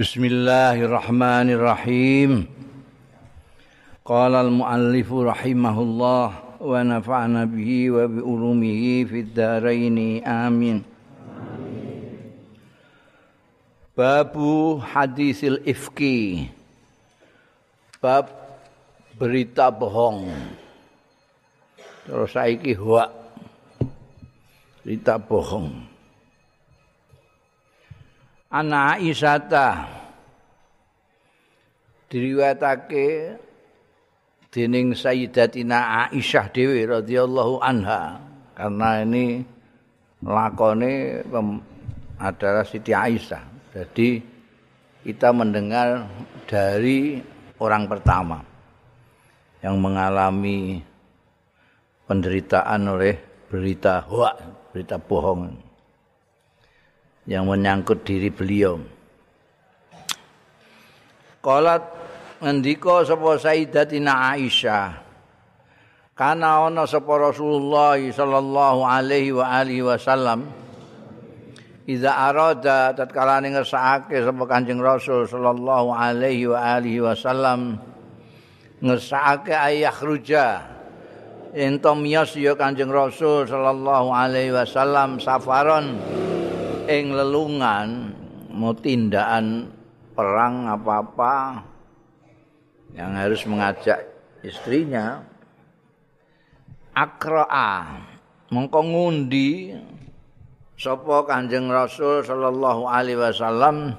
Bismillahirrahmanirrahim. Qala al-muallif rahimahullah wa nafa'na bihi wa bi ulumihi fid dharain amin. Babu hadisil ifki. Bab berita bohong. Terus saiki hoak. Berita bohong. Ana Aisyata diriwayatake dening Sayyidatina Aisyah dhewe radhiyallahu anha karena ini lakone adalah Siti Aisyah. Jadi kita mendengar dari orang pertama yang mengalami penderitaan oleh berita hoak, berita bohong. Yang menyangkut diri beliau. Qalat ngendika sapa Sayyidatina Aisyah kana ana sapa Rasulullah sallallahu alaihi wa alihi wasallam Iza arada tatkala ngersakake sapa Kanjeng Rasul sallallahu alaihi wa alihi wasallam ngersakake ayah ruja ento miyas ya Kanjeng Rasul sallallahu alaihi wasallam safaron ing lelungan mau tindakan perang apa-apa yang harus mengajak istrinya akraa mongko ngundi sapa Kanjeng Rasul sallallahu alaihi wasallam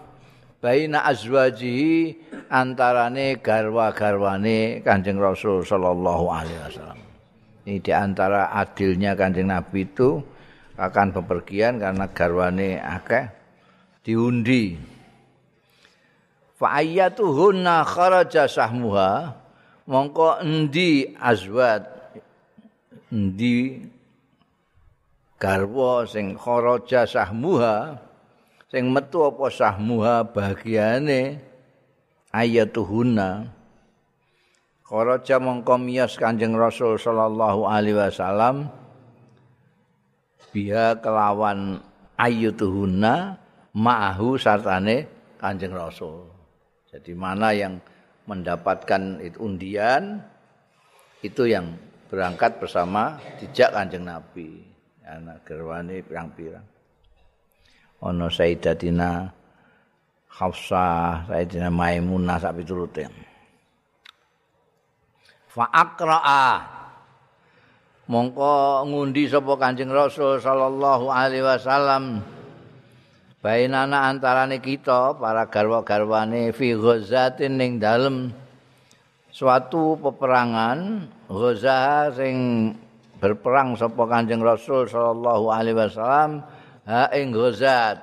baina azwajihi antarane garwa-garwane Kanjeng Rasul sallallahu alaihi wasallam. Ini di antara adilnya Kanjeng Nabi itu akan bepergian karena garwane akeh diundi. Fa ayyatuhunna kharaja sahmuha mongko endi azwat endi garwa sing kharaja sahmuha sing metu apa sahmuha bagiane ayatuhunna kharaja mongko miyas kanjeng rasul sallallahu alaihi wasallam biha kelawan ayyutuhunna ma'ahu sartane Kanjeng Rasul. Jadi mana yang mendapatkan itu undian itu yang berangkat bersama dijak Kanjeng Nabi. Anak gerwane pirang-pirang. Ono Sayyidatina Hafsah, Sayyidatina Maimunah sak piturute. Fa aqra'a mongko ngundi sapa Kanjeng Rasul sallallahu alaihi wasallam. Bainana antarane kita para garwa-garwane fi ghazatin ning dalem. Suatu peperangan ghaza sing berperang sapa Kanjeng Rasul sallallahu alaihi wasallam ha ing ghazat.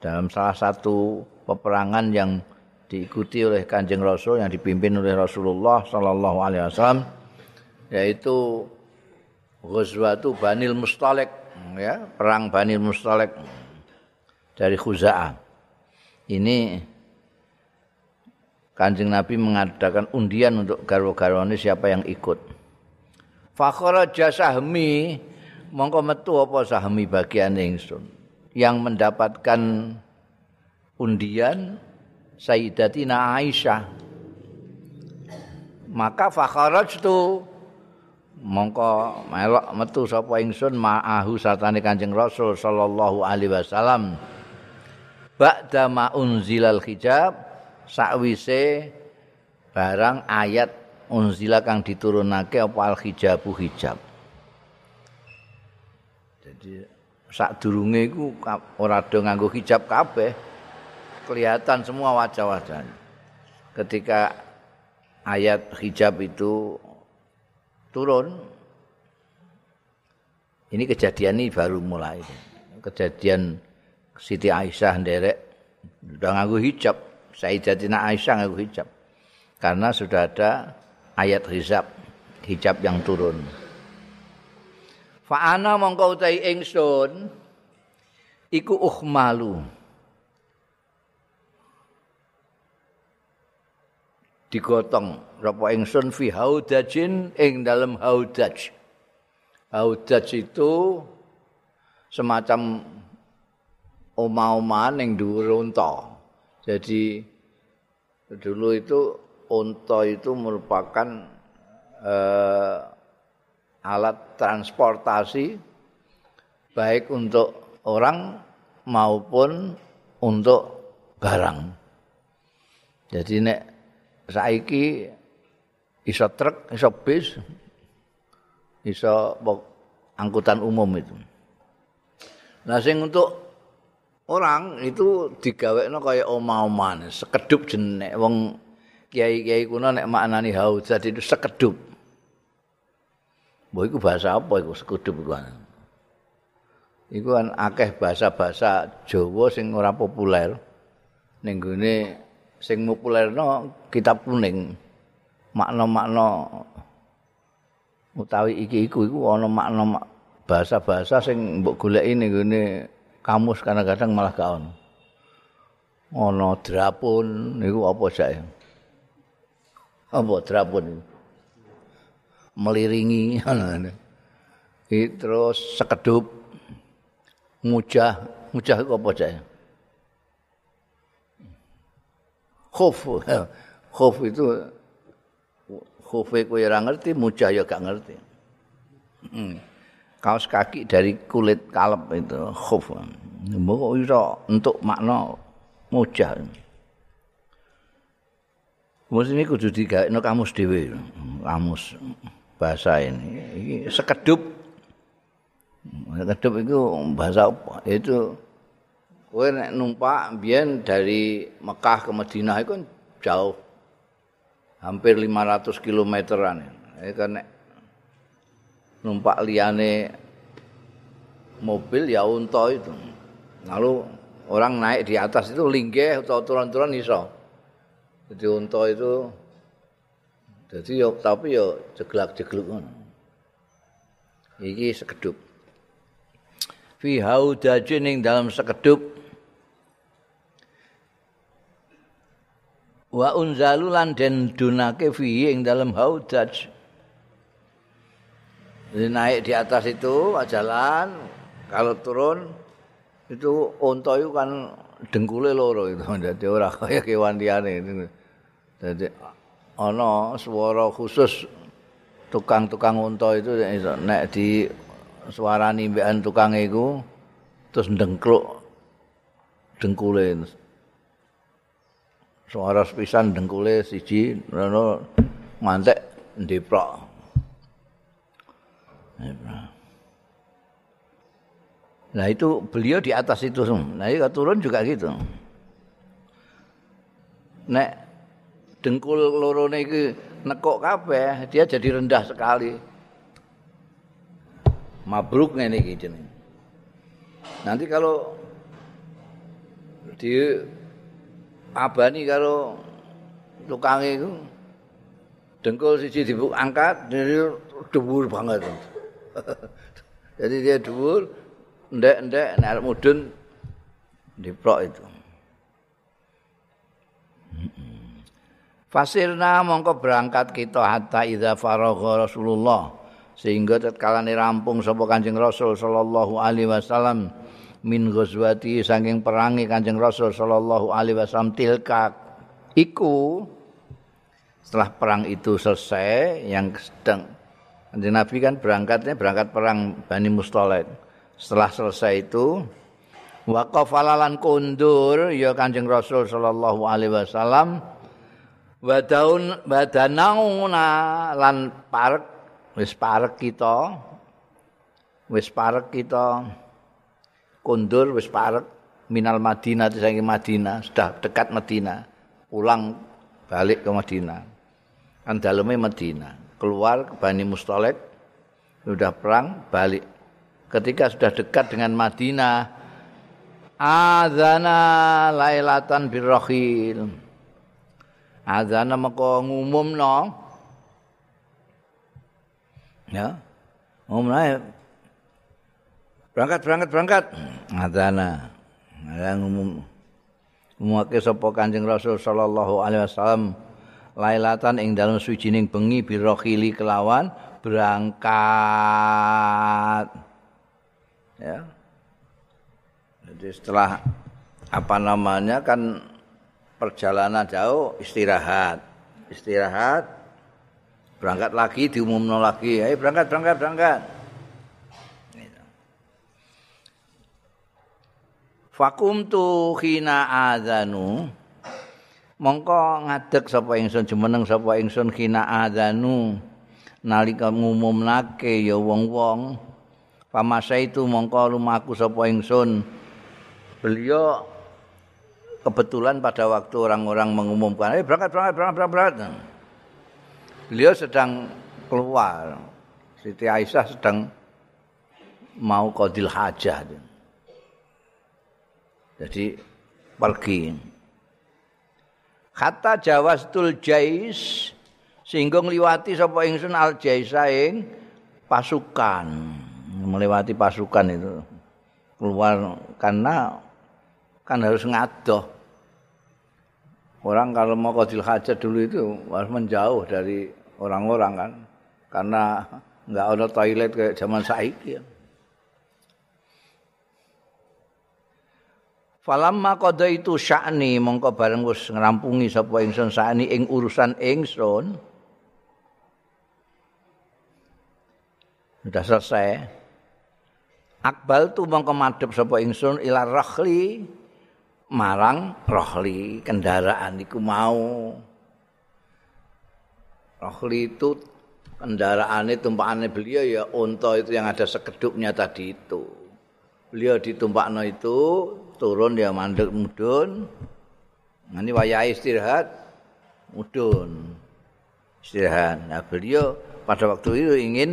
Dalam salah satu peperangan yang diikuti oleh Kanjeng Rasul yang dipimpin oleh Rasulullah sallallahu alaihi wasallam yaitu Ghazwatu Banil Mustalik ya, perang Banil Mustalik dari Khuza'ah. Ini Kanjeng Nabi mengadakan undian untuk garwa-garwane siapa yang ikut. Fakhara jasahmi mongko metu apa sahmi bagian ingsun yang mendapatkan undian Sayyidatina Aisyah. Maka fakharajtu mongko melok metu sapa ingsun ma'ahu satane Kanjeng Rasul sallallahu alaihi wasallam. Ba'da ma unzilal hijab sakwise barang ayat unzila kang diturunake apa al hijabu hijab. Jadi sak durunge iku ora do nganggo hijab kabeh kelihatan semua wajah-wajahnya. Ketika ayat hijab itu turun. Ini kejadian ini baru mulai. Kejadian Siti Aisyah nderek udah nganggo hijab. Sayyidatina Aisyah nganggo hijab. Karena sudah ada ayat hijab, hijab yang turun. Fa'ana mongko utahi ingsun iku ukhmalu. Digotong rapa ingsun fi haudajin ing dalem haudaj. Haudaj itu semacam oma-omaan ning dhuwur unta. Jadi dulu itu unta itu merupakan eh, alat transportasi baik untuk orang maupun untuk barang. Jadi nek saiki iso truk, iso bis, iso angkutan umum itu. Nah sing untuk orang itu digawekno kaya oma-oman, sekedup jenek wong kiai-kiai kuno nek maknani hauzat itu sekedup. Mbok iku bahasa apa iku sekedup iku? Iku kan akeh bahasa-bahasa Jawa sing ora populer. Ning gone sing populerno kitab kuning. Makna-makna utawi iki iku iku ana makna bahasa-bahasa sing mbok goleki ning gone kamus kadang-kadang malah gak ono. Ono drapun niku apa sae? Apa drapun? Meliringi ngono. terus sekedup mujah, mujah itu apa sae? Khuf. Khuf itu khuf kowe ora ngerti, mujah ya gak ngerti. Hmm. kaos kaki dari kulit kalep itu khuf. Mbok iso untuk makna mujah. Mus ini kudu digawe kamus dhewe. Kamus bahasa ini. Iki sekedup. Sekedup itu bahasa apa? Itu kowe nek numpak biyen dari Mekah ke Madinah itu jauh. Hampir 500 kilometeran. Kan nek numpak liane mobil ya unta itu. Lalu orang naik di atas itu linggih atau turun-turun iso. Jadi unta itu jadi yo tapi yo jeglak-jegluk ngono. Iki sekedup. Fi haudajin ing dalam sekedup wa unzalulan den dunake fi ing dalam haudaj Jadi naik di atas itu jalan, kalau turun itu unta itu kan dengkule loro itu. Jadi orang kaya kewan liane itu. Jadi ana suara khusus tukang-tukang unta itu nek di suarani mbekan tukang iku terus ndengkluk dengkule suara sepisan dengkule siji ngono mantek ndeprok Nah itu beliau di atas itu Nah itu turun juga gitu. Nek dengkul lorone iki nekok kabeh, dia jadi rendah sekali. Mabruk ngene iki jeneng. Nanti kalau di abani kalau tukang itu dengkul siji diangkat dari dhuwur banget. Jadi dia dhuwur, ndek-ndek nek mudun diprok itu. Fasirna mongko berangkat kita hatta idza faragha Rasulullah sehingga tatkala rampung sapa Kanjeng Rasul sallallahu alaihi wasallam min ghazwati saking perangi Kanjeng Rasul sallallahu alaihi wasallam tilka iku setelah perang itu selesai yang sedang Kanjeng Nabi kan berangkatnya berangkat perang Bani Mustolek. Setelah selesai itu waqafalalan kundur ya Kanjeng Rasul sallallahu alaihi wasallam wa daun badanauna lan parek wis parek kita wis parek kita kundur wis parek minal Madinah saking Madinah sudah dekat Madinah. Pulang balik ke Madinah. Kan dalamnya Madinah. Keluar ke Bani Mustalek sudah perang balik. Ketika sudah dekat dengan Madinah azana lailatan birrohil. Azana maka ngumumno. Ya ngumumno berangkat berangkat berangkat. Azana ada ngumum ngumumake sapa Kanjeng Rasul sallallahu alaihi wasallam. Lailatan ing dalem suwijining bengi birokhili kelawan berangkat. Ya. Jadi setelah apa namanya kan perjalanan jauh istirahat. Istirahat. Berangkat lagi diumumno lagi, ayo berangkat berangkat berangkat. Fakum tu khina adzanu mongko ngadeg sapa ingsun jumeneng sapa ingsun khina adzanu nalika ngumumake ya wong-wong. Pamasa itu mongko lumaku sapa ingsun. Beliau kebetulan pada waktu orang-orang mengumumkan eh berangkat berangkat berangkat berangkat beliau sedang keluar. Siti Aisyah sedang mau qadil hajah jadi pergi. Kata jawastul jais sehingga ngliwati sapa ingsun al jaisa ing pasukan. Melewati pasukan itu keluar karena kan harus ngadoh. Orang kalau mau qadil hajat dulu itu harus menjauh dari orang-orang kan. Karena enggak ada toilet kayak zaman saiki ya. Falamma qada itu sya'ni mongko bareng wis ngrampungi sapa ingsun sakni ing urusan ingsun. Sudah selesai. Akbal tu mongko madhep sapa ingsun ila rahli marang rahli kendaraan iku mau. Rahli itu kendaraannya tumpakane beliau ya unta itu yang ada sekedupnya tadi itu. Beliau ditumpakno itu turun dia mandek mudun. Nanti wayahe istirahat mudun. Istirahat. Nah beliau pada waktu itu ingin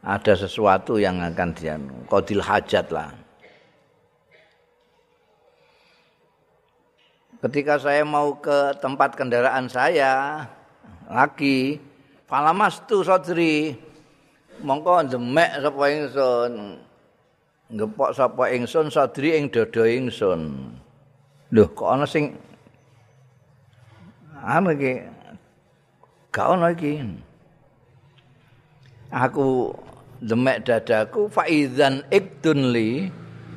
ada sesuatu yang akan dia kodil hajat lah. Ketika saya mau ke tempat kendaraan saya lagi falamas tu sodri. Mongko demek sapa ngepok sapa ingsun sadri ing dada ingsun. Lho kok ana sing anu iki? Gak ana iki. Aku demek dadaku faizan ikdun li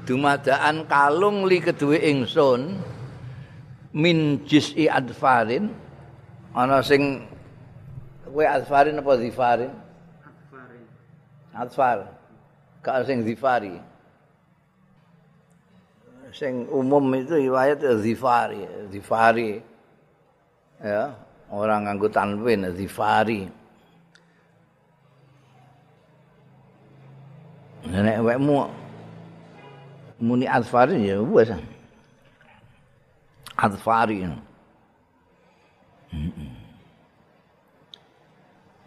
dumadaan kalung li kedue ingsun min jis'i adfarin. Ana sing kowe adfarin apa zifarin? Adfarin. Adfar. Gak sing zifari sing umum itu riwayat Zifari, Zifari. Ya, orang nganggo tanwin Zifari. Nek wekmu muni Azfari ya wis. Azfari.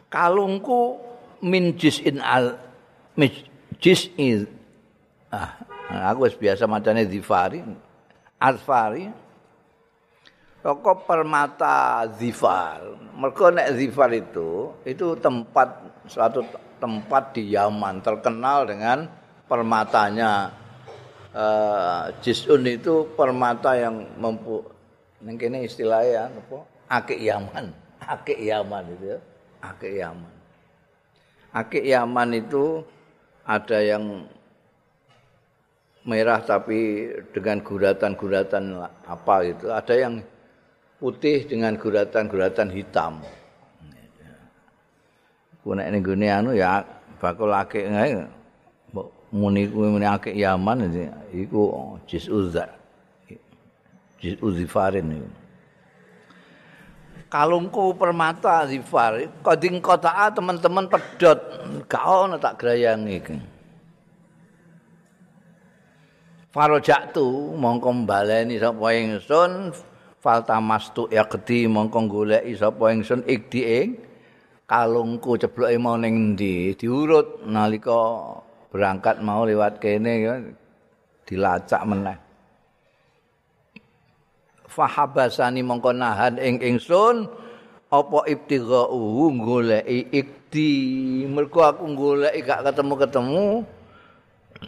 Kalungku min jis'in al jis'in ah aku wis biasa macane Zifari. Azfari. Rokok permata Zifar. Mereka nek Zifar itu, itu tempat, suatu tempat di Yaman, terkenal dengan permatanya. Uh, Jisun itu permata yang mempu, ini istilahnya, apa? Akik Yaman. Akik Yaman itu ya. Akik Yaman. Akik Yaman itu ada yang merah tapi dengan guratan-guratan apa itu. Ada yang putih dengan guratan-guratan hitam. Ku nek ning gone anu ya bakul akeh ngae. Muni kuwi muni akeh Yaman iku jis uzza. Jis uzifarin itu. Kalungku permata zifar, koding kota teman-teman pedot, gak ono tak gerayang iki. Farojatu mongko baleni sapa ingsun. Faltamastu yaqdi mongko goleki sapa ingsun ikdi ing kalungku. Cebloke mau ning ndi diurut. Nalika berangkat mau lewat kene ya dilacak meneh. Fahabasani mongko nahan ing ingsun. Apa ibtigha'u goleki ikdi mergo aku goleki gak ketemu-ketemu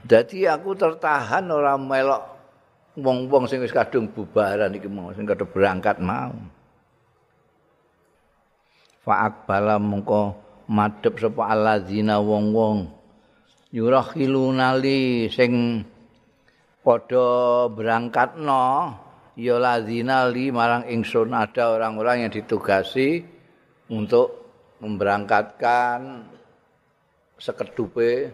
Dadi aku tertahan ora melok wong-wong sing wis kadung bubaran iki mau sing kadung berangkat mau. Fa akbala mengko madhep sapa alladzina wong-wong yurakhiluna li sing padha berangkatno ya ladzina li marang ingsun ada orang-orang yang ditugasi untuk memberangkatkan sekedupe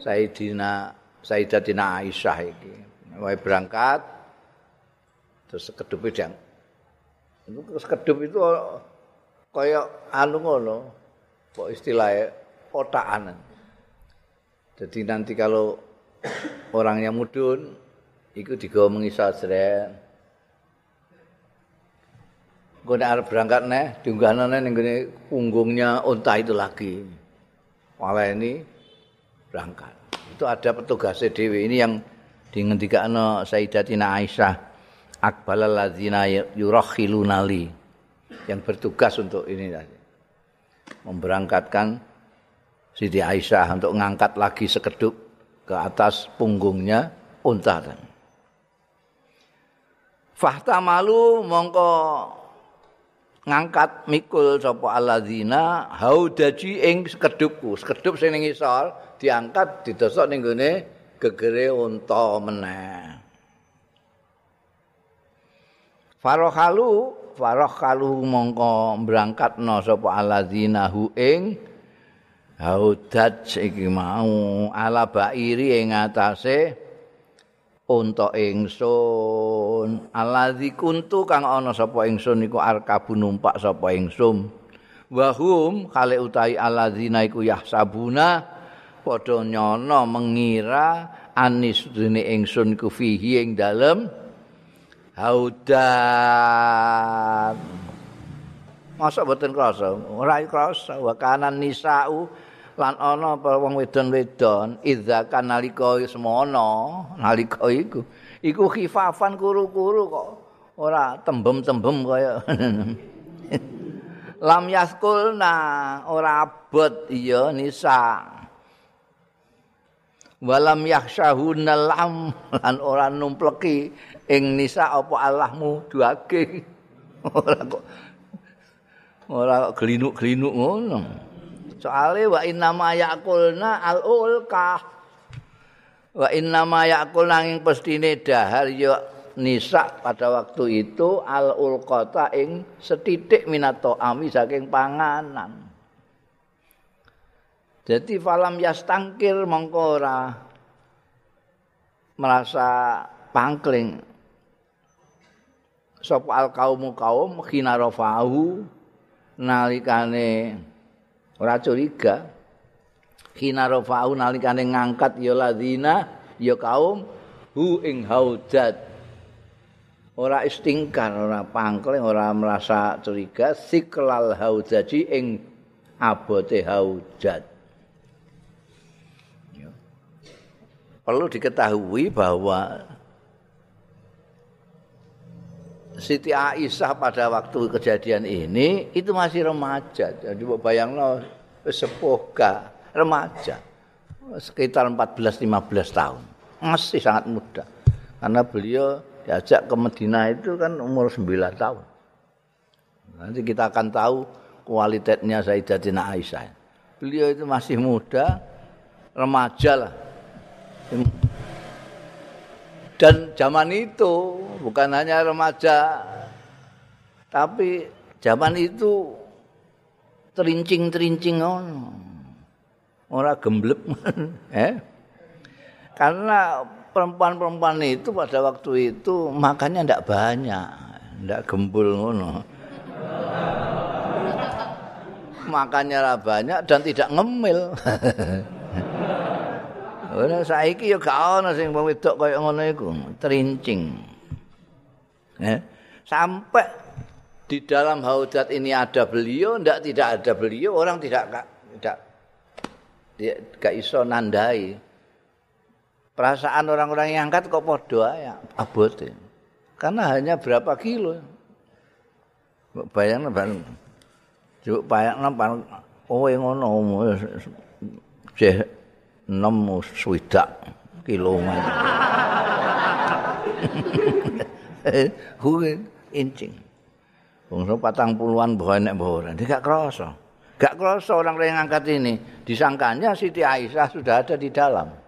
Sayyidina Sayyidatina Aisyah iki. Wae berangkat terus sekedupe jang. Itu sekedup itu kaya anu ngono. Kok istilahnya kotakan. Jadi nanti kalau orang yang mudun itu digawa mengisah seret. Gue arep berangkat nih, diunggahnya nih nih punggungnya unta itu lagi. Malah ini berangkat. Itu ada petugas dewi ini yang dingendikakno Sayyidatina Aisyah akbalal ladzina yurakhilunali yang bertugas untuk ini tadi. Memberangkatkan Siti Aisyah untuk mengangkat lagi sekeduk ke atas punggungnya unta. Fahta malu mongko ngangkat mikul sapa alladzina haudaji ing sekedupku sekedup sing ning diangkat didosok ning gone gegere unta meneh. Farohalu Farohalu mongko berangkatno sapa alladzina hu ing haudat iki mau ala bairi ing atase unta ingsun. Alazi kuntu kang ana sapa ingsun iku arkabu numpak sapa ingsun. Wahum kale utahi alazina iku yahsabuna padha nyono mengira anis dene ingsun iku fihi ing dalem. Haudat Masa boten krasa, ora krasa. Wa kanan nisau lan ana para wong wedon-wedon. Idza kanalika semono nalika iku. Iku khifafan kuru-kuru kok. Ora tembem-tembem kaya. Lam yaskulna ora abot iya nisa walam yakhshahuna lam lan ora numpleki ing nisa apa Allahmu duake ora kok ora gelinuk-gelinuk ngono Soale wa inna ma yaqulna al ulka. Wa inna ma yaqulna ing pestine dahar ya nisa pada waktu itu al ulqata ing setitik minato ami saking panganan. Jadi falam yastangkir mongko ora merasa pangkling. Sapa al kaumu kaum khina rafahu nalikane ora curiga. Kina rafa'u nalikane ngangkat ya ladina ya kaum hu ing haudat ora istingkar ora pangkel ora merasa curiga siklal haudaji ing abote haujat perlu diketahui bahwa Siti Aisyah pada waktu kejadian ini itu masih remaja. Jadi bayangno sepuh remaja. Sekitar 14-15 tahun. Masih sangat muda. Karena beliau diajak ke Medina itu kan umur 9 tahun. Nanti kita akan tahu kualitasnya Sayyidatina Aisyah. Beliau itu masih muda, remaja lah. Dan zaman itu bukan hanya remaja, tapi zaman itu terincing-terincing ono. Ora gemblep. eh? Karena perempuan-perempuan itu pada waktu itu makannya ndak banyak, ndak gembul ngono. Makannya banyak dan tidak ngemil. Ora saiki ya gak ana sing wong wedok kaya ngono iku, trincing. Eh, sampai di dalam haudat ini ada beliau, ndak tidak ada beliau, orang tidak tidak dia gak iso nandai. Perasaan orang-orang yang angkat kok padha ya abote. Karena hanya berapa kilo. Bayangno ban. Juk bayangno pan oh ngono. Jeh enam swidak kilometer. Huwe incing. Bangsa patang puluhan banyak boran. Dia gak kerasa. Gak kerasa orang yang angkat ini. Disangkanya Siti Aisyah sudah ada di dalam.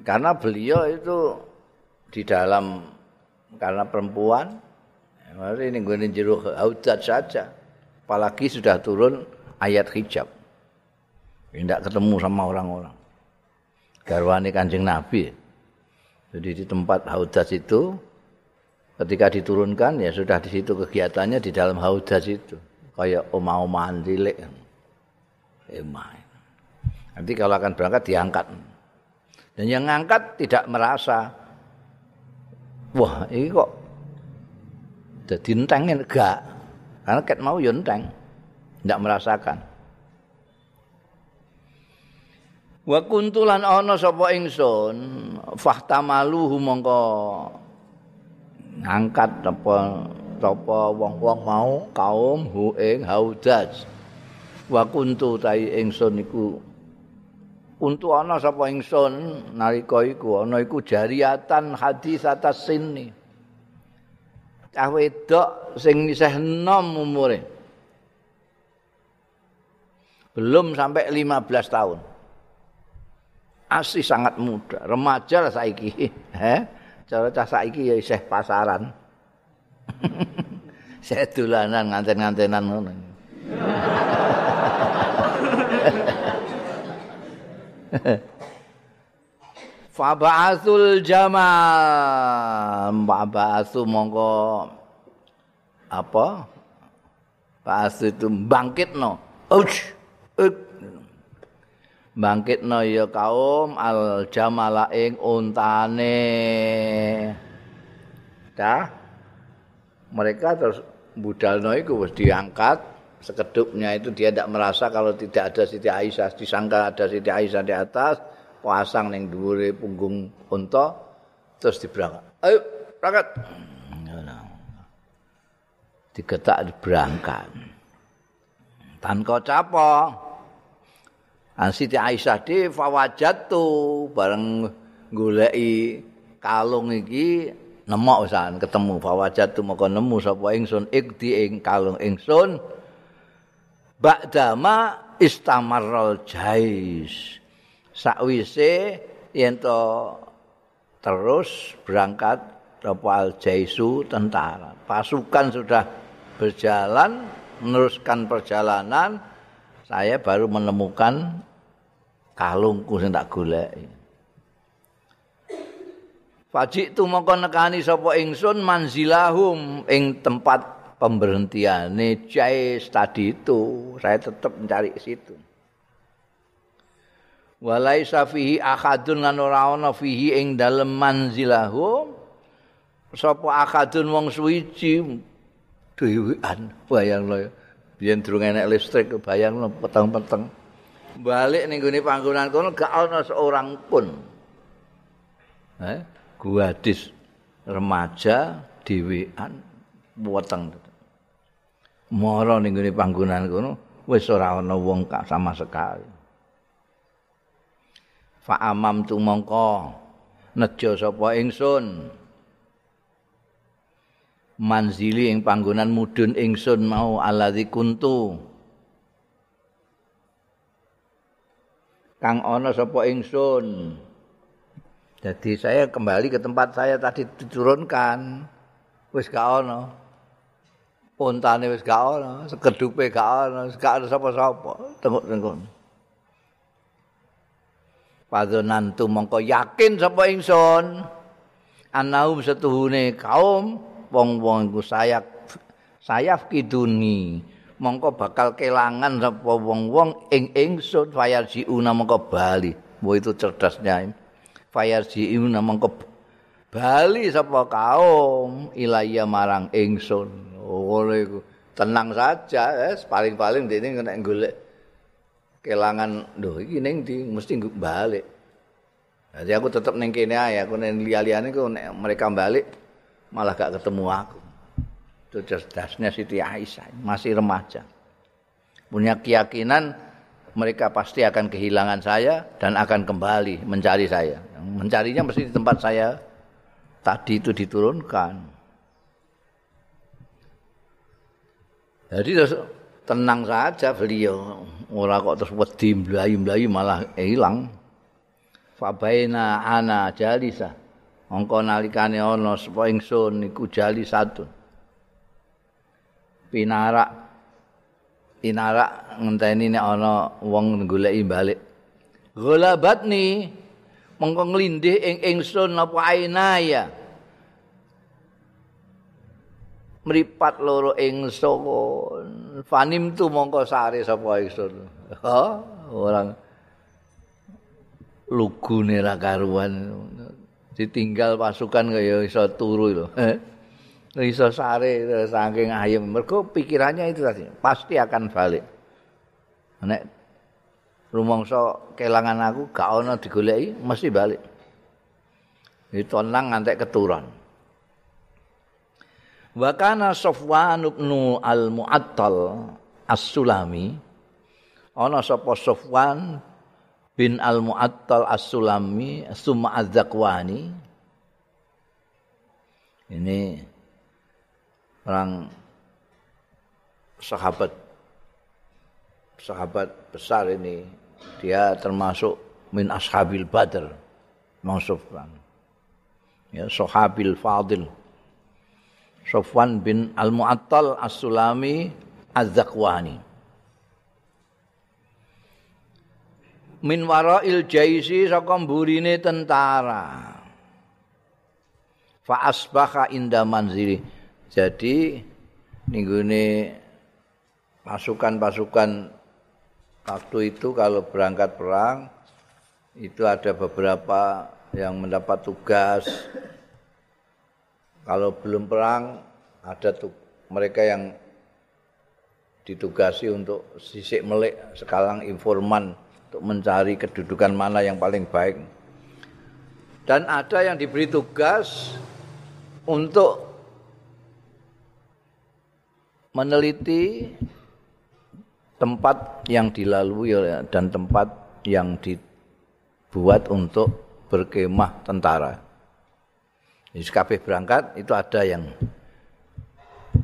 karena beliau itu di dalam karena perempuan ini gue jero haudat saja apalagi sudah turun ayat hijab tidak ketemu sama orang-orang. Garwani kanjeng nabi. Jadi di tempat haudat itu ketika diturunkan ya sudah di situ kegiatannya di dalam haudat itu. Kayak omah-omahan cilik. Emah nanti kalau akan berangkat diangkat. Dan yang ngangkat tidak merasa wah ini kok jadi enteng enggak. Karena ket mau ya tidak merasakan wa kuntulan ana sapa ingsun fahtamaluhu mongko ngangkat apa apa wong-wong mau kaum hu ing haudaj wa kuntu tai ingsun iku untuk ana sapa ingsun nalika iku ana iku jariatan hadis atas sini cah wedok sing isih enom umure. Belum sampai 15 tahun asih sangat muda. Remaja lah saiki. Eh cara cah saiki ya isih pasaran. Saya dolanan nganten-ngantenan ngono. Faba'athul jamal Faba'athu mongko Apa? Ba'athu itu bangkit no Uch Bangkit no ya kaum Al jamala ing untane. Dah. Mereka terus Budal no itu diangkat. Sekedupnya itu dia tidak merasa kalau tidak ada Siti Aisyah. Disangka ada Siti Aisyah di atas pasang neng dhuwure punggung unta terus diberangkat. Ayo berangkat. Digetak berangkat tanpa capo An Siti Aisyah di fawajatu bareng goleki kalung iki nemok usahan ketemu. Fawajatu moko nemu sapa ingsun ikdi ing kalung ingsun. Ba'dama istamarral jais. Sakwise yen terus berangkat kapal jaisu tentara. Pasukan sudah berjalan meneruskan perjalanan saya baru menemukan kalungku sing tak golek Fajik tu mongko nekani sapa ingsun manzilahum ing tempat pemberhentian Jais tadi itu. Saya tetap mencari situ. Walai safihi akadun lan ora ana fihi ing dalem manzilahu sapa akadun wong suwiji? Dhewean bayang lo biyen durung enek listrik bayang peteng-peteng. Balik ning gone panggonan kono gak ana seorang pun. Eh gadis remaja dhewean weteng. Mara ning gone panggonan kono wis ora ana wong sama sekali. Fa amam tu mongko nejo sapa ingsun manzili ing panggonan mudun ingsun mau aladzi kuntu kang ana sapa ingsun jadi saya kembali ke tempat saya tadi diturunkan wis gak ana Untane wis gak ana, sekedupe gak ana, gak ada sapa-sapa. Tengok-tengok. Padhonan tu mongko yakin sapa ingsun. Anaum setuhune kaum wong-wong iku sayap sayaf kiduni. Mongko bakal kelangan sapa wong-wong ing ingsun fayarjiuna mongko bali. Wo itu cerdasnya. Fayarjiuna mongko bali sapa kaum ilaya marang ingsun. ngono iku tenang saja wis paling-paling dene kena golek kelangan lho iki ning ndi mesti balik jadi aku tetap ning kene ae aku ning liya-liyane ku mereka balik malah gak ketemu aku. Itu cerdasnya Siti Aisyah masih remaja. Punya keyakinan mereka pasti akan kehilangan saya dan akan kembali mencari saya. Mencarinya mesti di tempat saya. Tadi itu diturunkan. Jadi terus tenang saja beliau. Ora kok terus wedi mlayu-mlayu malah hilang. fabaina ana jalisa mongko nalikane ana sapa ingsun iku jalisatun pinarak pinarak ngenteni nek ana wong goleki balik. Ghalabat ni mongko nglindih ing ingsun apa ainaya mripat loro ingsun fanim tu mongko sare sapa ingsun. Ha orang lugune ra karuan ditinggal pasukan kaya iso turu lho. Iso sare saking ayem. Mergo pikirannya itu tadi pasti akan balik. Nek rumangsa kelangan aku gak ana digoleki mesti balik. Itu nang ngantek keturun wa kana safwan bin al-mu'attal as-sulami ana sapa safwan bin al-mu'attal as-sulami summa az-zakwani. Ini orang sahabat sahabat besar ini dia termasuk min ashabil badr maksufan ya sahabil fadil. Sofwan bin Al-Mu'attal As-Sulami Az-Zakwani Min wara'il jaisi saka mburine tentara. Fa asbaha inda manzili. Jadi ninggune pasukan-pasukan waktu itu kalau berangkat perang itu ada beberapa yang mendapat tugas. Kalau belum perang ada mereka yang ditugasi untuk sisik melik sekarang informan untuk mencari kedudukan mana yang paling baik dan ada yang diberi tugas untuk meneliti tempat yang dilalui dan tempat yang dibuat untuk berkemah tentara. Jadi kabeh berangkat itu ada yang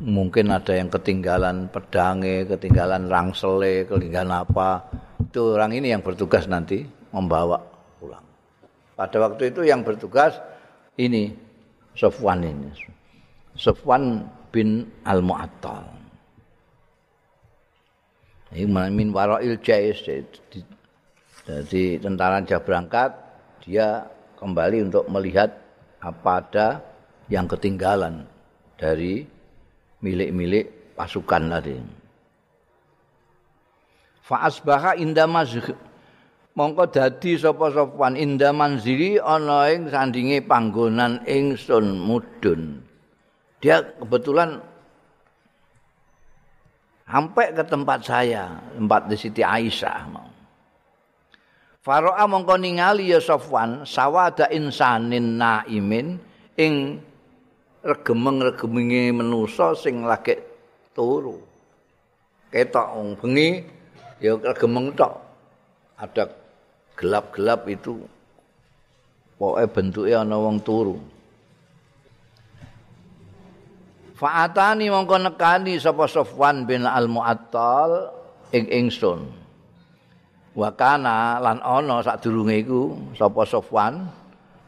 mungkin ada yang ketinggalan pedange, ketinggalan rangsele, ketinggalan apa. Itu orang ini yang bertugas nanti membawa pulang. Pada waktu itu yang bertugas ini Sofwan ini. Sofwan bin Al-Mu'attal. Ini min warail jais. Jadi tentara sudah berangkat, dia kembali untuk melihat apa ada yang ketinggalan dari milik-milik pasukan tadi. Fa asbaha inda mongko dadi sapa sopan inda manzili ana ing sandinge panggonan ingsun mudun. Dia kebetulan sampai ke tempat saya, tempat di Siti Aisyah. Faro'a mongko ningali ya Sofwan sawada insanin naimin ing regemeng-regeminge menusa sing lagi turu. Ketok bengi ya regemeng tok. Ada gelap-gelap itu. Pokoke bentuke ana wong turu. Fa'atani mongko nekani sapa Sofwan bin Al-Mu'attal ing ingsun. Wa kana lan ana sadurunge iku sapa Sofwan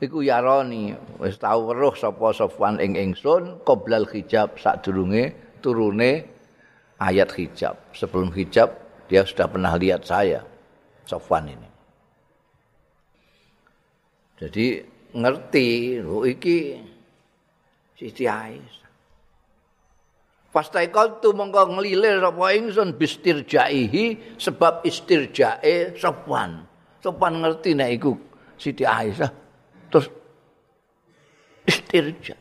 iku yaroni wis tau weruh sapa Sofwan ing ingsun qoblal hijab sadurunge turune ayat hijab. Sebelum hijab dia sudah pernah lihat saya Sofwan ini. Jadi ngerti, lho iki Siti Aisyah. Pastai tu mongko ngelilir sapa ingsun bistirjaihi sebab istirjae sopan. Sopan ngerti nek iku Siti Aisyah. Terus istirja.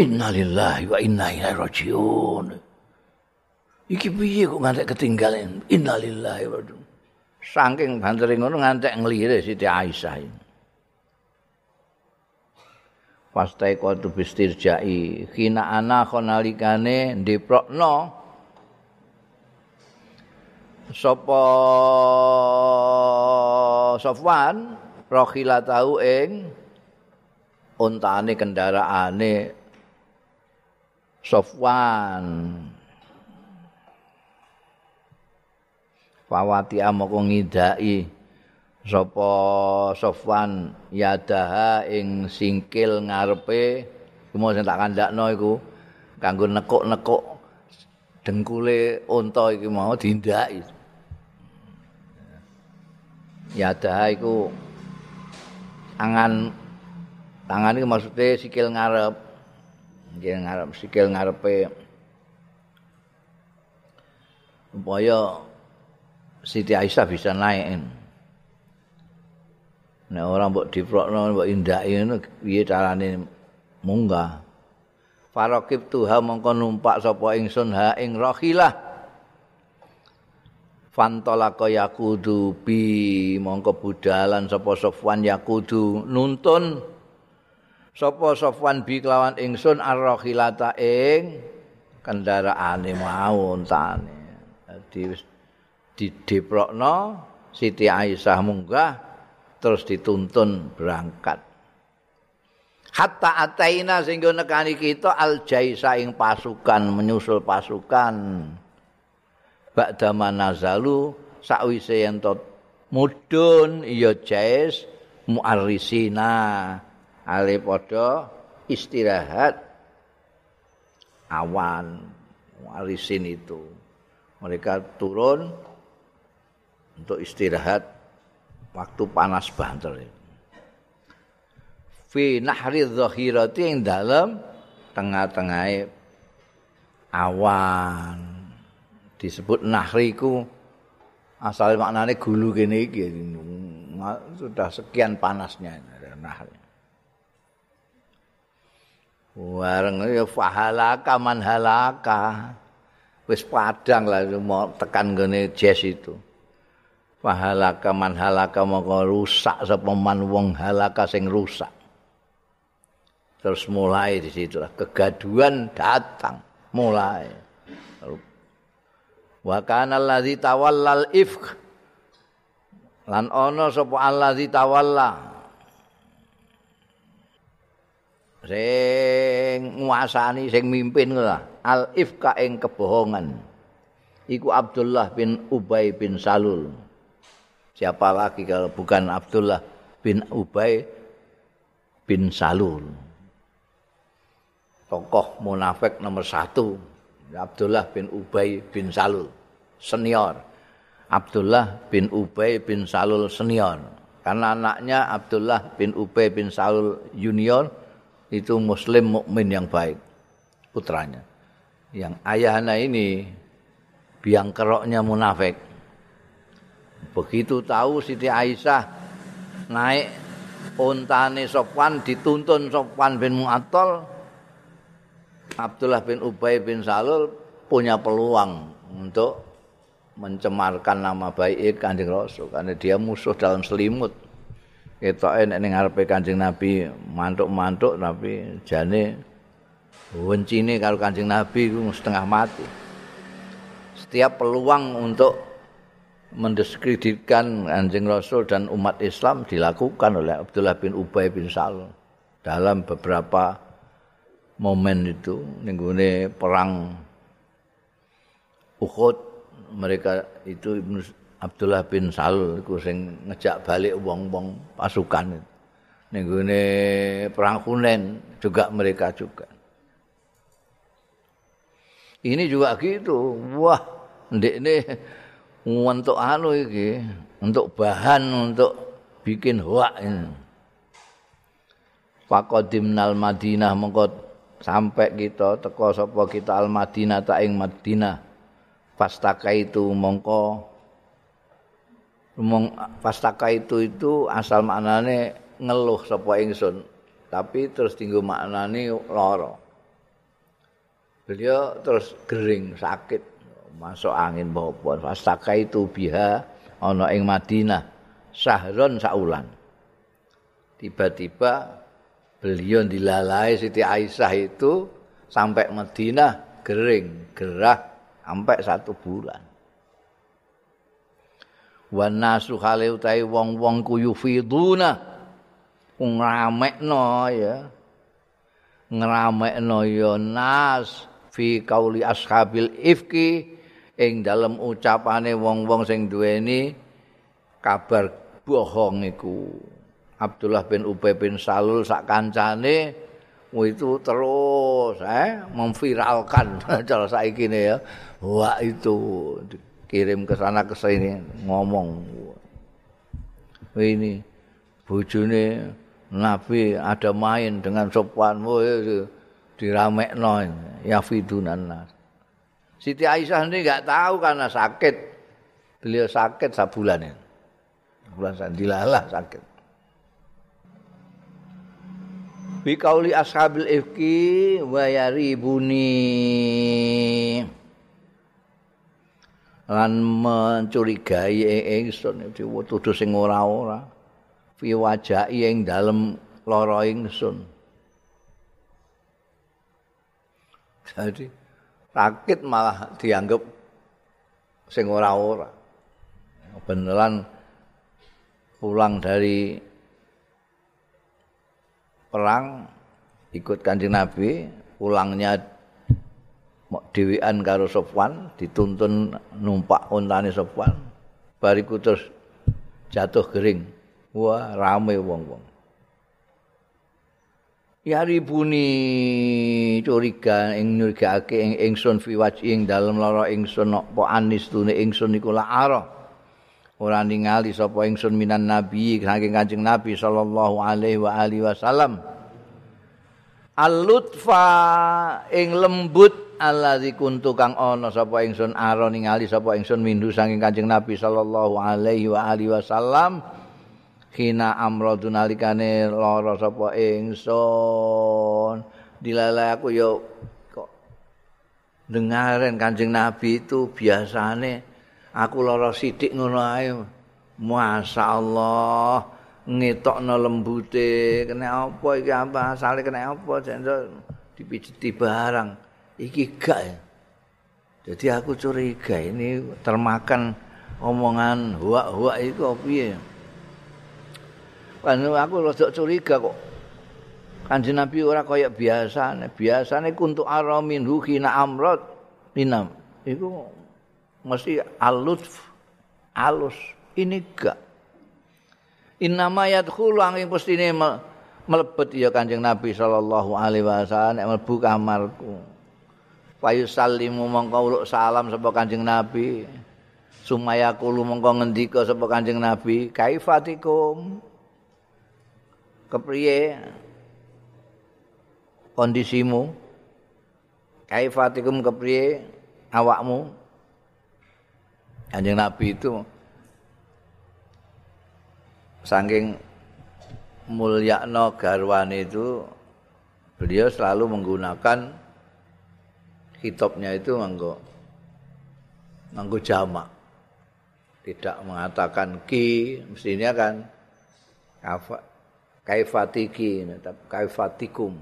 Innalillahi wa inna ilaihi rajiun. Iki piye kok ngantek ketinggalan? Innalillahi wa inna Saking bantere ngono ngantek nglirik Siti Aisyah. Pastai kuatu bistirjai Kina ana khonalikane Diprokno Sopo Sofwan Rohila tahu ing Untane kendaraane Sofwan Fawati amoko ngidai. Sapa Sofwan yadaha ing singkil ngarepe. Mau sing tak kandakno iku. Kanggo nekuk-nekuk dengkule unta iki mau dindaki yadaha iku angan tangan iki maksudnya sikil ngarep. Nggih ngarep sikil ngarepe. Supaya Siti Aisyah bisa naik. Nek ora mbok diprokno mbok indaki ngono piye carane munggah. Faraqib tuha mongko numpak sapa ingsun ha ing rakhilah. Fantolaka yakudu bi mongko budalan sapa Sofwan yakudu nuntun sapa Sofwan bi kelawan ingsun ar-rakhilata ing kendaraane mau untane. Dadi dideprokno Siti Aisyah munggah terus dituntun berangkat. Hatta ataina sehingga nekani kita al jaisa ing pasukan menyusul pasukan. Ba'da manazalu sakwise yen mudun ya jais muarrisina ale padha istirahat awan muarrisin itu. Mereka turun untuk istirahat waktu panas banter. Fi nahri dhahirati yang dalam tengah-tengah awan disebut nahri ku asal maknanya gulu gini iki sudah sekian panasnya nahri. Wareng ya fahalaka man halaka. Wis padang lah mau tekan gini jazz itu. Fahalaka man halaka maka rusak sapa man wong halaka sing rusak. Terus mulai di situ kegaduan datang mulai. Wa kana allazi tawallal ifk lan ana sapa allazi tawalla? Sing nguasani sing mimpin al ifka ing kebohongan. Iku Abdullah bin Ubay bin Salul Siapa lagi kalau bukan Abdullah bin Ubay bin Salul. Tokoh munafik nomor satu. Abdullah bin Ubay bin Salul. Senior. Abdullah bin Ubay bin Salul senior. Karena anaknya Abdullah bin Ubay bin Salul junior itu muslim mukmin yang baik putranya. Yang ayahnya ini biang keroknya munafik. Begitu tahu Siti Aisyah naik untane Sofwan dituntun Sofwan bin Mu'attal Abdullah bin Ubay bin Salul punya peluang untuk mencemarkan nama baik Kanjeng Rasul karena dia musuh dalam selimut. Kita nek ning ngarepe Kanjeng Nabi mantuk-mantuk tapi jane wencine karo Kanjeng Nabi ku setengah mati. Setiap peluang untuk mendiskreditkan anjing Rasul dan umat Islam dilakukan oleh Abdullah bin Ubay bin Salul dalam beberapa momen itu nenggune perang Uhud mereka itu Ibnu Abdullah bin Salul iku sing ngejak balik wong-wong pasukan itu. Nenggune perang Hunain juga mereka juga. Ini juga gitu. Wah, ndek ini untuk anu iki, untuk bahan untuk bikin hoak ini. Faqadimnal Madinah mengko sampai kita teko sapa kita al Madinah ta ing Madinah. Pastaka itu mongko mong pastaka itu itu asal maknane ngeluh sapa ingsun tapi terus tinggu maknane lara beliau terus gering sakit masuk angin bawa fastaka itu biha ana ing Madinah. Sahron saulan. Tiba-tiba beliau dilalai Siti Aisyah itu sampai Madinah gering gerah sampai satu bulan. Wan nasu khale utahe wong-wong kuyufiduna ngramekno ya. Ngramekno ya nas fi kauli ashabil ifki ing dalam ucapane wong-wong sing duweni kabar bohong iku. Abdullah bin Ubay bin Salul sak kancane itu terus eh memviralkan cara saiki ya. Wah itu dikirim ke sana ke sini ngomong. Ini bojone Nabi ada main dengan sopan diramekno ya fidunan nas. Siti Aisyah ini enggak tahu karena sakit. Beliau sakit sabulan ini. Bulan dilalah sakit. bi kauli ashabil ifki wa yaribuni lan mencurigai ingsun dituduh sing ora-ora fi wajahi ing dalem lara ingsun jadi sakit malah dianggap sing ora-ora beneran pulang dari perang ikut kanjeng Nabi pulangnya dewean karo Sofwan dituntun numpak untane Sofwan. Bariku terus jatuh kering wah rame wong-wong Ya ribuni curiga ing nyurigake ing ingsun fi ing dalem lara ingsun apa anis tune ingsun iku la ora ningali sapa ingsun minan nabi saking kanjeng nabi sallallahu alaihi wa alihi wasallam. Al-lutfa ing lembut allazi kuntu kang ana sapa ingsun ara ningali sapa ingsun mindu saking kanjeng nabi sallallahu alaihi wa alihi wasallam hina amradu nalikane lara sapa ingsun. Dilala aku yo kok dengaren kanjeng nabi itu biasane aku lara sithik ngono ae. Masyaallah ngetokno lembute. Kena apa iki apa asale kena apa? Jendol dipijeti barang. Iki gak ya? Jadi aku curiga ini termakan omongan huak-huak itu piye kan aku rada curiga kok. Kanjeng Nabi ora kaya biasane. Biasane kuntu aramin khina amrad minam. Iku mesti alutf alus. Ini gak. Innama yadkhulu angin pestine melebet ya Kanjeng Nabi sallallahu alaihi wasallam nek mlebu kamarku. Payu salimu mongko uluk salam sapa Kanjeng Nabi. Sumaya kulo mongko ngendika sapa Kanjeng Nabi. Kaifatikum kepriye? Kondisimu? Kaifatikum kepriye? Awakmu? Kanjeng Nabi itu saking mulyakno garwane itu beliau selalu menggunakan hitopnya itu manggo manggo jamak. Tidak mengatakan ki mestinya kan kaifatiki kaifatikum.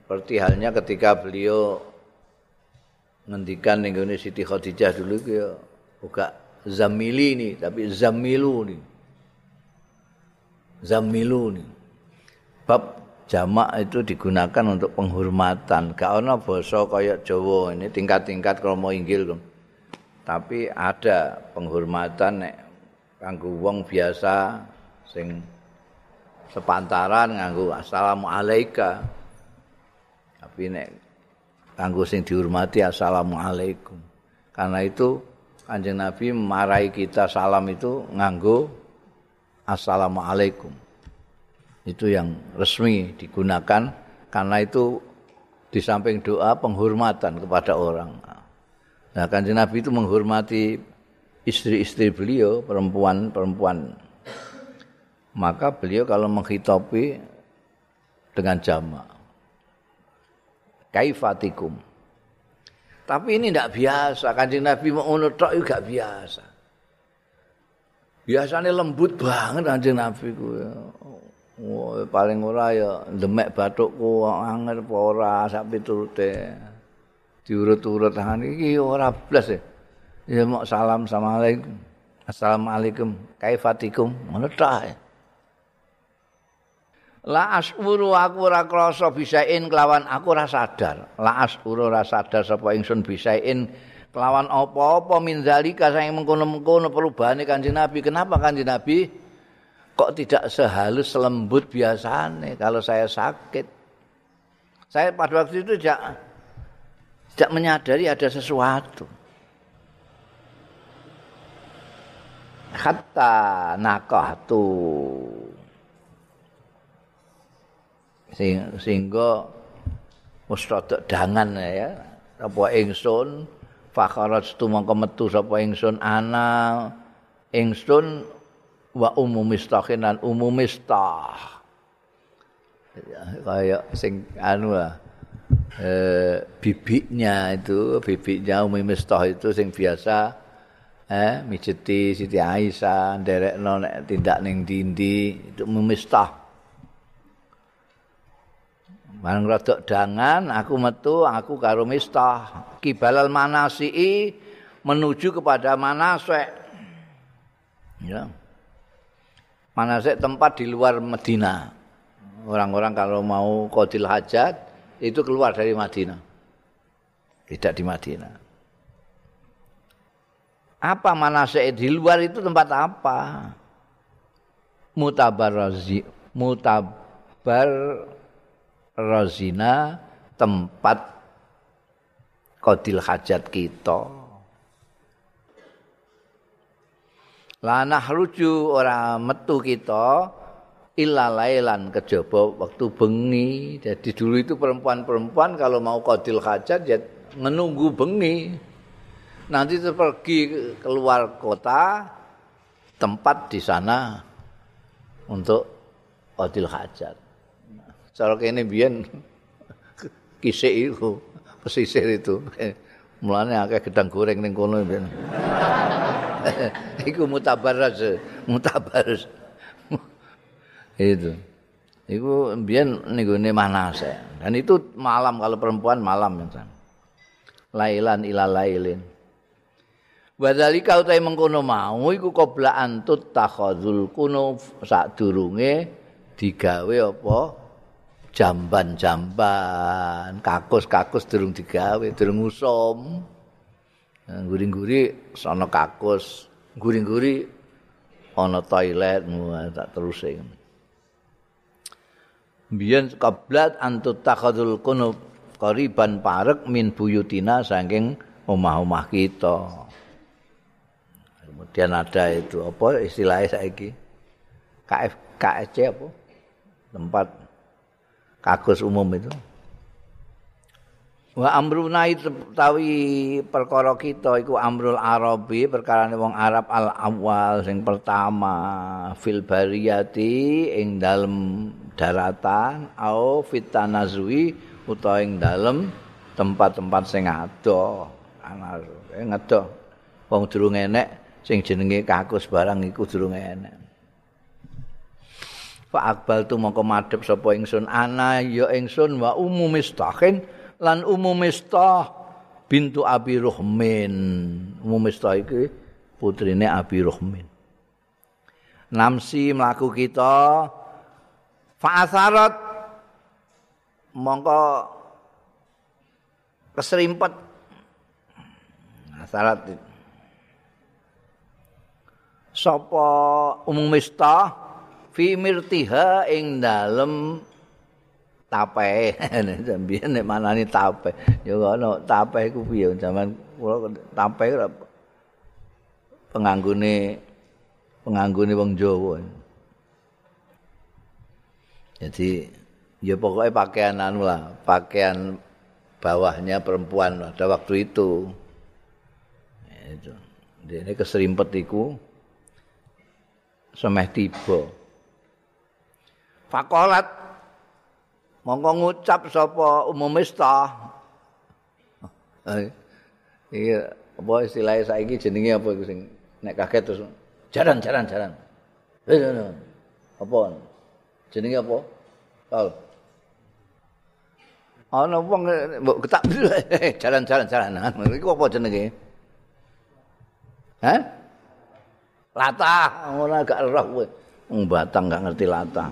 Seperti halnya ketika beliau ngendikan ning Siti Khadijah dulu ya buka zamili ini tapi zamilu ini. Zamilu ini. Bab jamak itu digunakan untuk penghormatan. Gak ana basa kaya Jawa ini tingkat-tingkat mau inggil tapi ada penghormatan nek kanggo wong biasa sing sepantaran nganggo assalamualaikum tapi nek kanggo sing dihormati assalamualaikum. Karena itu Kanjeng Nabi marahi kita salam itu nganggo assalamualaikum. Itu yang resmi digunakan karena itu di samping doa penghormatan kepada orang. Nah, Kanjeng Nabi itu menghormati istri-istri beliau, perempuan-perempuan. Maka beliau kalau menghitopi dengan jamaah kaifatikum. Tapi ini tidak biasa. Kanjeng Nabi mau ngono tok juga biasa. Biasanya lembut banget kanjeng Nabi ku. Oh, paling ora ya demek batukku angel apa ora sak piturute. Diurut-urut tangan iki ora blas ya. Ya mau salam assalamualaikum. Assalamualaikum. Kaifatikum. Ngono tok. La asuru aku ora krasa bisain kelawan aku ora sadar. La asuru ora sadar sapa ingsun bisain kelawan apa-apa min zalika sing mengkono-mengkono perubahane Kanjeng Nabi. Kenapa Kanjeng Nabi kok tidak sehalus selembut biasanya kalau saya sakit? Saya pada waktu itu tidak tidak menyadari ada sesuatu. Hatta nakahtu sehingga mustadok dangan ya. Apa ingsun fakharat tu mongko metu sapa ingsun ana ingsun wa umum mistahin lan umum mistah kaya sing anu lah eh, bibiknya itu bibiknya umum mistah itu sing biasa eh mijeti Siti Aisyah nderekno nek tindak ning dindi itu umum Barang rodok dangan, aku metu, aku karo mistah. Kibalal manasi menuju kepada manasek. Ya. Manasek tempat di luar Medina. Orang-orang kalau mau kodil hajat, itu keluar dari Madinah. Tidak di Madinah. Apa manasek di luar itu tempat apa? Mutabar mutabar rozina tempat kodil hajat kita. Lanah ruju ora metu kita illa lailan kejaba waktu bengi. Jadi dulu itu perempuan-perempuan kalau mau kodil hajat ya menunggu bengi. Nanti pergi keluar kota tempat di sana untuk kodil hajat. Cara kene biyen kisik iku pesisir itu. Mulane akeh gedang goreng ning kono biyen. Iku mutabaraz mutabaraz itu. Iku biyen ning gone manase dan itu malam kalau perempuan malam ya lailan ila lailin. Wadhalika utai mengkono mau iku koblaan tut takhadzul kuno sak durunge digawe apa jamban-jamban, kakus-kakus durung digawe, durung usum. Guri-guri sono kakus, guri-guri ana toilet tak terus. Biyen kablat antut takhadul kunub qariban parek min buyutina saking omah-omah kita. Kemudian ada itu apa istilahnya saiki? KF KFC apa? Tempat kagus umum itu. Wa amruna tawi perkara kita iku amrul arabi perkara wong Arab al awal sing pertama fil bariyati ing dalem daratan au fitanazui utawa ing dalem tempat-tempat sing ado ana ngedo wong durung enek sing jenenge kakus barang iku durung enek fa akbal tu mongko madhep sapa ingsun? Ana ya ingsun wa ummu mistahin lan ummu mistah bintu abi ruhmin. Ummu mistah iki putrine abi ruhmin. Namsi mlaku kita fa asarat mongko keserimpet asarat sapa ummu mistah fi mirtiha ing dalem tape. Sampeyan nek manani tape. Ya ono tape iku piye? Zaman kula tape penganggone penganggone wong Jawa. Jadi ya pokoknya pakaian anu lah pakaian bawahnya perempuan pada waktu itu. Itu. Ini keserimpet iku semeh tiba Fakolat mongko ngucap sapa umum mista. Iya, apa istilahnya saiki jenenge apa iku sing nek kaget terus jaran jaran jaran. Eh, apa? Jenenge apa? Tol. Ana wong mbok ketak jalan jalan jalan. Iku apa jenenge? Hah? Latah, ora gak roh kowe. Wong Batang enggak ngerti latah.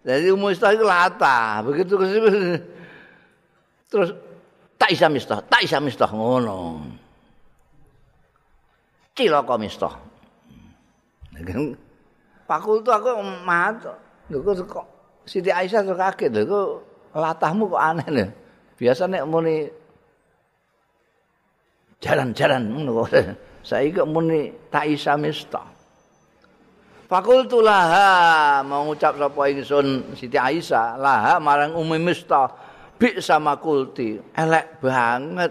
Jadi umum itu lata, begitu terus tak isa mistah tak isa mistah ngono. Cilaka mistah pakul tuh aku mat kok Siti Aisyah tuh kaget lho kok latahmu kok aneh lho. Biasa nek muni jalan-jalan ngono kok. Saiki kok muni tak isa mistah Fakultu laha mau ngucap sapa ingsun Siti Aisyah laha marang Umi Mista bi sama kulti. Elek banget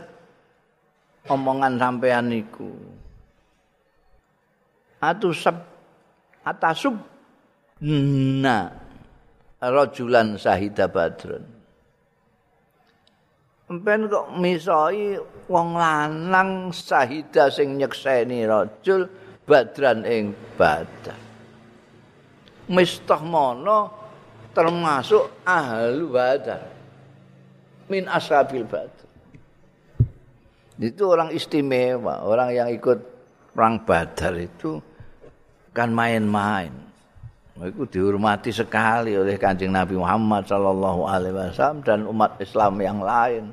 omongan sampean niku. Atusab atasub na rajulan sahida badrun. Empen kok misoi wong lanang sahida sing nyekseni rajul badran ing badar. Mistah mono termasuk ahlu badar min ashabil badar itu orang istimewa orang yang ikut perang badar itu kan main-main. Itu dihormati sekali oleh kanjeng Nabi Muhammad Sallallahu Alaihi Wasallam dan umat Islam yang lain.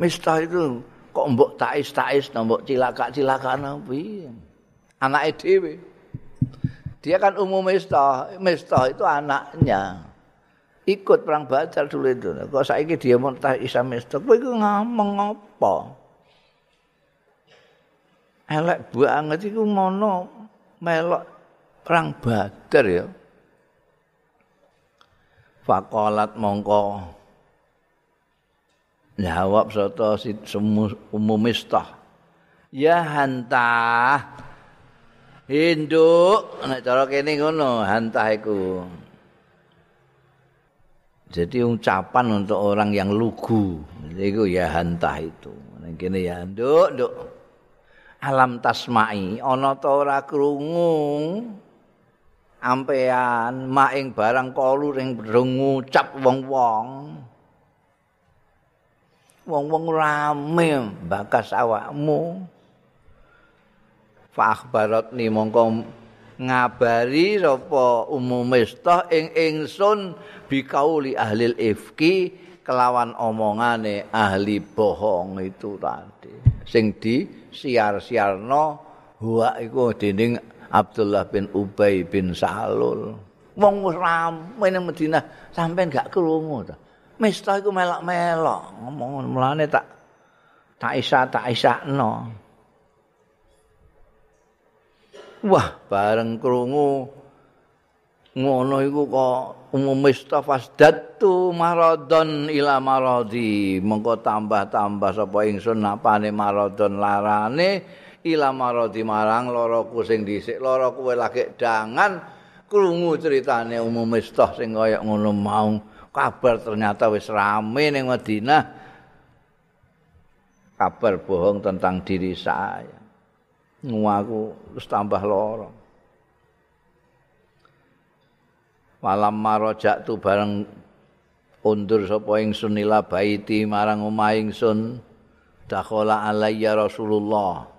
Mistah itu kok mbok tais tais mbok cilaka cilaka nabi anak edw Dia kan umum Mistah. Mistah itu anaknya. Ikut perang Badar dulu itu. Kok saiki dia mau tak isa Mistah. Kok itu ngomong apa? Elek banget itu mono melok perang Badar ya. Fakolat mongko jawab soto si umum Mistah. Ya hantah. Induk, nek cara kene ngono, hantah iku. Jadi ucapan untuk orang yang lugu. Iku ya hantah itu. Nek kene ya nduk, nduk. Alam tasmai ana ta ora krungu ampean maing barang kalu ring ngucap wong-wong. Wong-wong rame bakas awakmu. Fa akhbarat ni mongko ngabari sapa umum mestah ing ingsun bikauli ahli ifki kelawan omongane ahli bohong itu tadi. Sing di siar-siarno huwa iku dening Abdullah bin Ubay bin Salul. Wong wis rame ning Madinah sampean gak krungu to. Mestah iku melok-melok ngomong mulane tak tak isa tak isakno Wah, bareng krungu. Ngono iku kok umum mustafas datu maradon ila maradi. Mengko tambah-tambah sapa ingsun napane maradon larane ila maradi marang loroku sing dhisik. Lara kowe lagi dangan. Krungu ceritane umum mustah sing kaya ngono mau. Kabar ternyata wis rame ning Madinah. Kabar bohong tentang diri saya ngaku terus tambah loro. Malam marojak tu bareng undur sapa ingsun ila baiti marang omah ingsun dakhala alayya Rasulullah.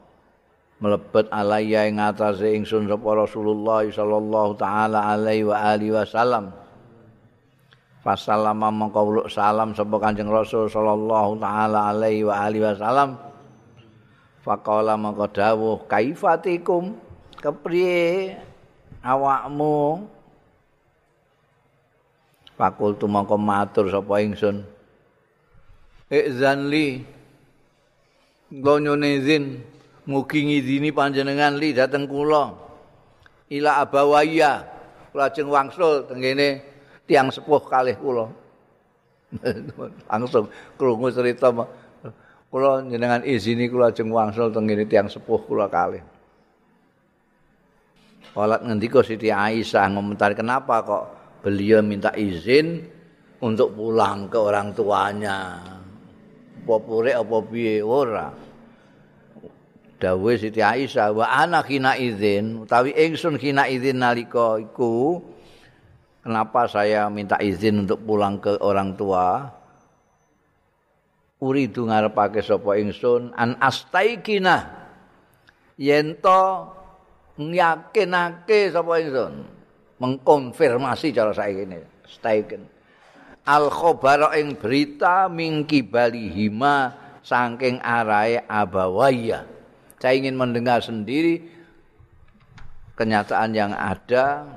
Melebet alayya ing atase ingsun sapa Rasulullah sallallahu taala alaihi wa alihi wasallam. Fasalama mongko salam sapa Kanjeng Rasul sallallahu taala alaihi wa alihi wasallam Faqala maka dawuh kaifatikum? Kepriye? Awakmu. Fakultu maka matur sapa ingsun. Izan li Gonyone izin Mugi ngidini panjenengan li dateng kula. Ila abawaya Lajeng wangsul tenggene tiang sepuh kalih kula. Langsung krungu cerita kula jenengan izini kula ajeng wangsul teng ngene tiyang sepuh kula kalih. Walat ngendika Siti Aisyah ngomentari kenapa kok beliau minta izin untuk pulang ke orang tuanya. Apa pure apa piye ora. Dawe Siti Aisyah wa ana kina izin utawi ingsun kina izin nalika iku kenapa saya minta izin untuk pulang ke orang tua? Uridu ngarepake sapa ingsun an astaikina yen to yakinake sapa ingsun mengkonfirmasi cara saiki ini staiken al khabara ing berita mingki balihima saking arahe abawaya. Saya ingin mendengar sendiri kenyataan yang ada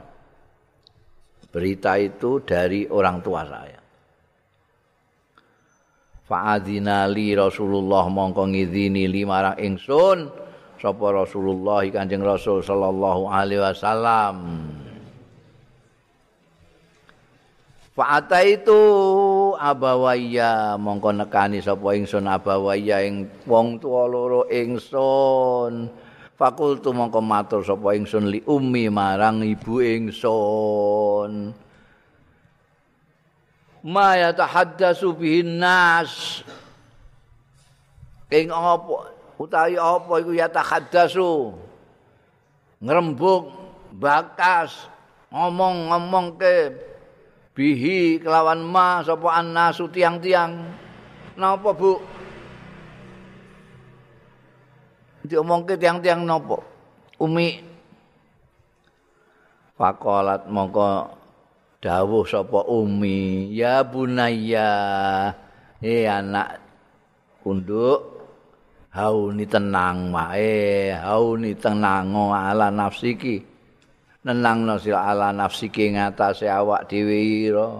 berita itu dari orang tua saya. Fa'adzina li Rasulullah mongko ngidini limarang ingsun sapa Rasulullah Kanjeng Rasul sallallahu alaihi wasallam. Fa'ata itu abawaya mongko nekani sapa ingsun abawaya ing wong tuwa loro ingsun. Fakultu mongko matur sapa ingsun li ummi marang ibu ingsun. Ma yatahaddatsu bihin nas. Ing apa utawi apa iku yatahaddatsu. Ngrembug bakas ngomong-ngomong ke bihi kelawan ma sapa annasu tiang-tiang napa bu diomongke tiang-tiang napa umi faqalat mongko dawuh sapa umi ya bunaya he anak unduk hauni tenang wae hauni tenang ala nafsiki nenangno sira ala nafsi ki ngatasé awak dhewe ira.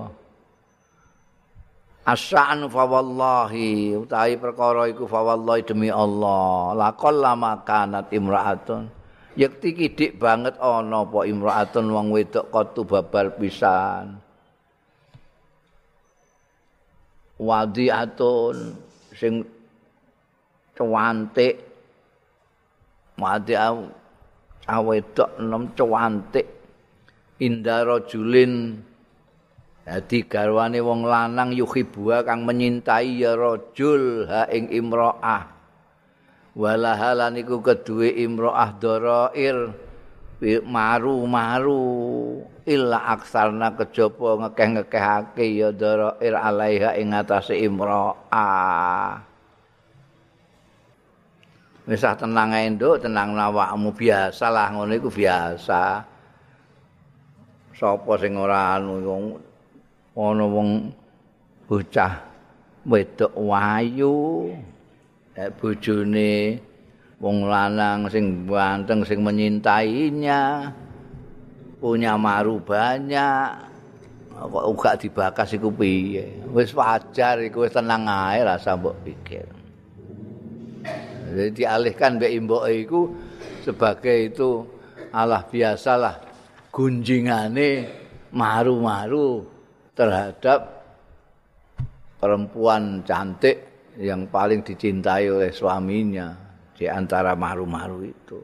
Asan fa wallahi utahi perkara iku fa wallahi demi Allah. Laqal lama kanat imraatun yekti kidik banget ana apa imraatun wong wedok kotu babar pisan. Wadiatun sing cuantik wadiatun awedok enom cantik indara julin dadi garwane wong lanang yuhibua kang menyintai ya rajul ha ing imraah walahalan iku keduwe imraah darair. Maru-maru. Illa aksarna kejaba ngekeh-ngekehake ya darair alaiha ing atase imraah wis tenang ae nduk. Tenang awakmu biasa lah ngono iku biasa. Sapa sing ora anu wong ana wong bocah wedok wayu bojone wong lanang sing ganteng sing menyintainya punya maru banyak kok uga dibakas iku piye? Wis wajar iku wis tenang ae rasa mbok pikir. Jadi dialihkan mbek imboke iku sebagai itu Allah biasalah gunjingane maru-maru terhadap perempuan cantik yang paling dicintai oleh suaminya di antara maru-maru itu.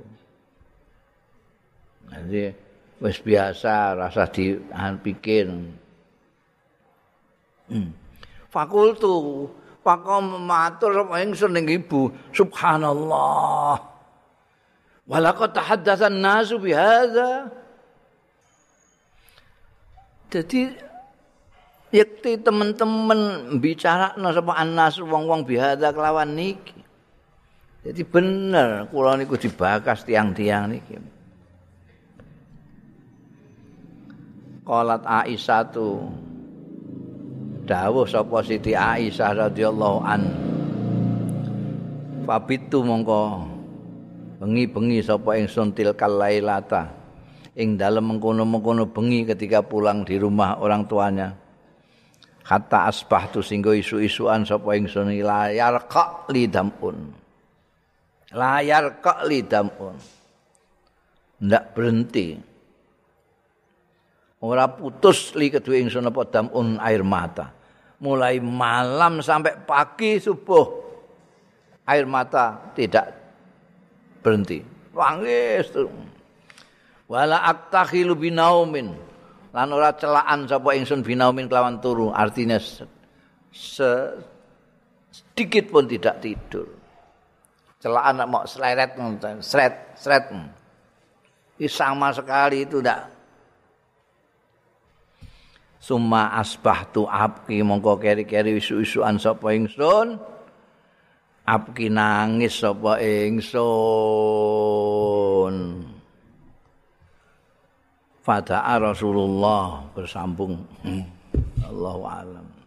Jadi wis biasa rasa dipikir. Hmm. Fakultu Pakom matur sapa ingsun ning ibu, subhanallah. Walaqad tahaddatsan nasu bihadza. Jadi yakti teman-teman bicara sapa annas wong-wong bihadza kelawan niki. Jadi bener kula niku dibakas tiang-tiang niki. Qalat Aisyah tuh dawuh sapa Siti Aisyah radhiyallahu an Fabitu mongko bengi-bengi sapa ingsun tilkal lailata ing dalem mengkono-mengkono bengi ketika pulang di rumah orang tuanya kata asbah tu singgo isu-isuan sapa ingsun layar kak lidamun layar kak lidamun ndak berhenti. Ora putus li kedua ingsun apa damun air mata. Mulai malam sampai pagi subuh air mata tidak berhenti. Wangis wala aktakhilu binaumin lan ora celaan sapa ingsun binaumin kelawan turu artinya se, se sedikit pun tidak tidur. Celaan mau seleret seret seret sama sekali itu tidak summa asbahtu abki mongko keri-keri isu-isuan sapa ingsun. Abki nangis sapa ingsun Fada'a Rasulullah bersambung. Allahu alam